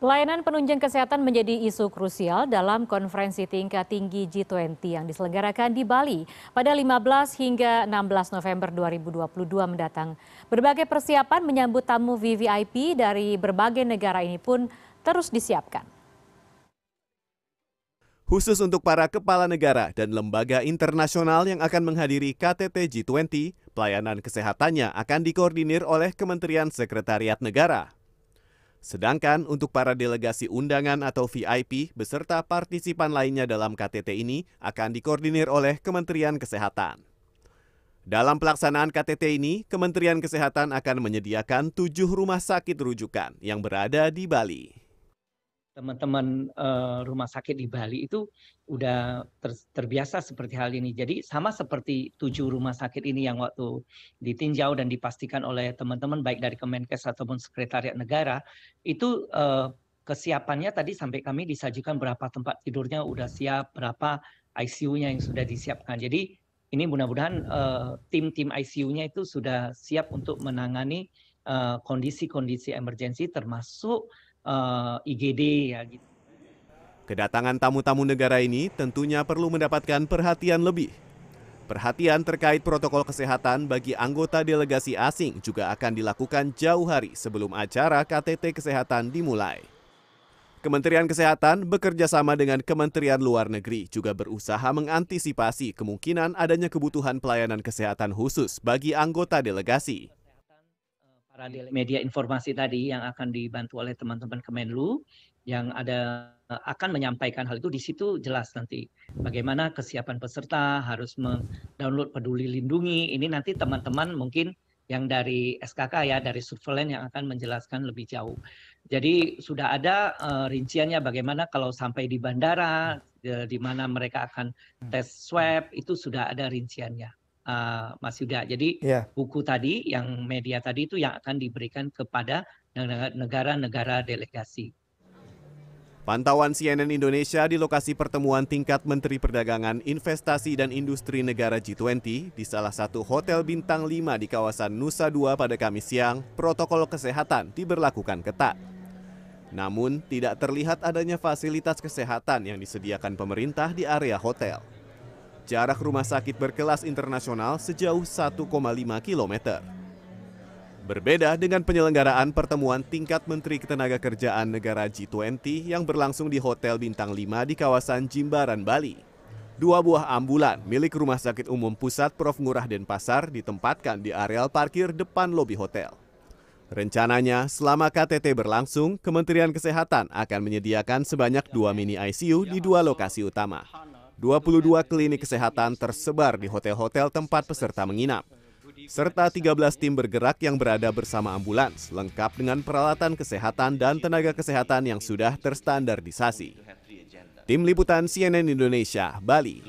Pelayanan penunjang kesehatan menjadi isu krusial dalam konferensi tingkat tinggi G20 yang diselenggarakan di Bali pada 15 hingga 16 November 2022 mendatang. Berbagai persiapan menyambut tamu VVIP dari berbagai negara ini pun terus disiapkan. Khusus untuk para kepala negara dan lembaga internasional yang akan menghadiri KTT G20, pelayanan kesehatannya akan dikoordinir oleh Kementerian Sekretariat Negara. Sedangkan untuk para delegasi undangan atau VIP beserta partisipan lainnya dalam KTT ini akan dikoordinir oleh Kementerian Kesehatan. Dalam pelaksanaan KTT ini, Kementerian Kesehatan akan menyediakan tujuh rumah sakit rujukan yang berada di Bali teman-teman uh, rumah sakit di Bali itu udah ter, terbiasa seperti hal ini. Jadi sama seperti tujuh rumah sakit ini yang waktu ditinjau dan dipastikan oleh teman-teman baik dari Kemenkes ataupun Sekretariat Negara itu uh, kesiapannya tadi sampai kami disajikan berapa tempat tidurnya udah siap, berapa ICU-nya yang sudah disiapkan. Jadi ini mudah-mudahan uh, tim-tim ICU-nya itu sudah siap untuk menangani kondisi-kondisi emergensi termasuk uh, eh, IGD ya gitu. Kedatangan tamu-tamu negara ini tentunya perlu mendapatkan perhatian lebih. Perhatian terkait protokol kesehatan bagi anggota delegasi asing juga akan dilakukan jauh hari sebelum acara KTT Kesehatan dimulai. Kementerian Kesehatan bekerja sama dengan Kementerian Luar Negeri juga berusaha mengantisipasi kemungkinan adanya kebutuhan pelayanan kesehatan khusus bagi anggota delegasi para media informasi tadi yang akan dibantu oleh teman-teman Kemenlu yang ada akan menyampaikan hal itu. Di situ jelas nanti bagaimana kesiapan peserta harus mendownload peduli lindungi. Ini nanti teman-teman mungkin yang dari SKK ya dari surveillance yang akan menjelaskan lebih jauh. Jadi sudah ada uh, rinciannya bagaimana kalau sampai di bandara di mana mereka akan tes swab itu sudah ada rinciannya uh, Mas Yuda. Jadi yeah. buku tadi yang media tadi itu yang akan diberikan kepada negara-negara delegasi. Pantauan CNN Indonesia di lokasi pertemuan tingkat Menteri Perdagangan, Investasi dan Industri Negara G20 di salah satu hotel bintang 5 di kawasan Nusa Dua pada Kamis siang, protokol kesehatan diberlakukan ketat. Namun, tidak terlihat adanya fasilitas kesehatan yang disediakan pemerintah di area hotel jarak rumah sakit berkelas internasional sejauh 1,5 km. Berbeda dengan penyelenggaraan pertemuan tingkat Menteri Ketenagakerjaan Negara G20 yang berlangsung di Hotel Bintang 5 di kawasan Jimbaran, Bali. Dua buah ambulan milik Rumah Sakit Umum Pusat Prof. Ngurah Denpasar ditempatkan di areal parkir depan lobi hotel. Rencananya, selama KTT berlangsung, Kementerian Kesehatan akan menyediakan sebanyak dua mini ICU di dua lokasi utama. 22 klinik kesehatan tersebar di hotel-hotel tempat peserta menginap. Serta 13 tim bergerak yang berada bersama ambulans, lengkap dengan peralatan kesehatan dan tenaga kesehatan yang sudah terstandardisasi. Tim Liputan CNN Indonesia, Bali.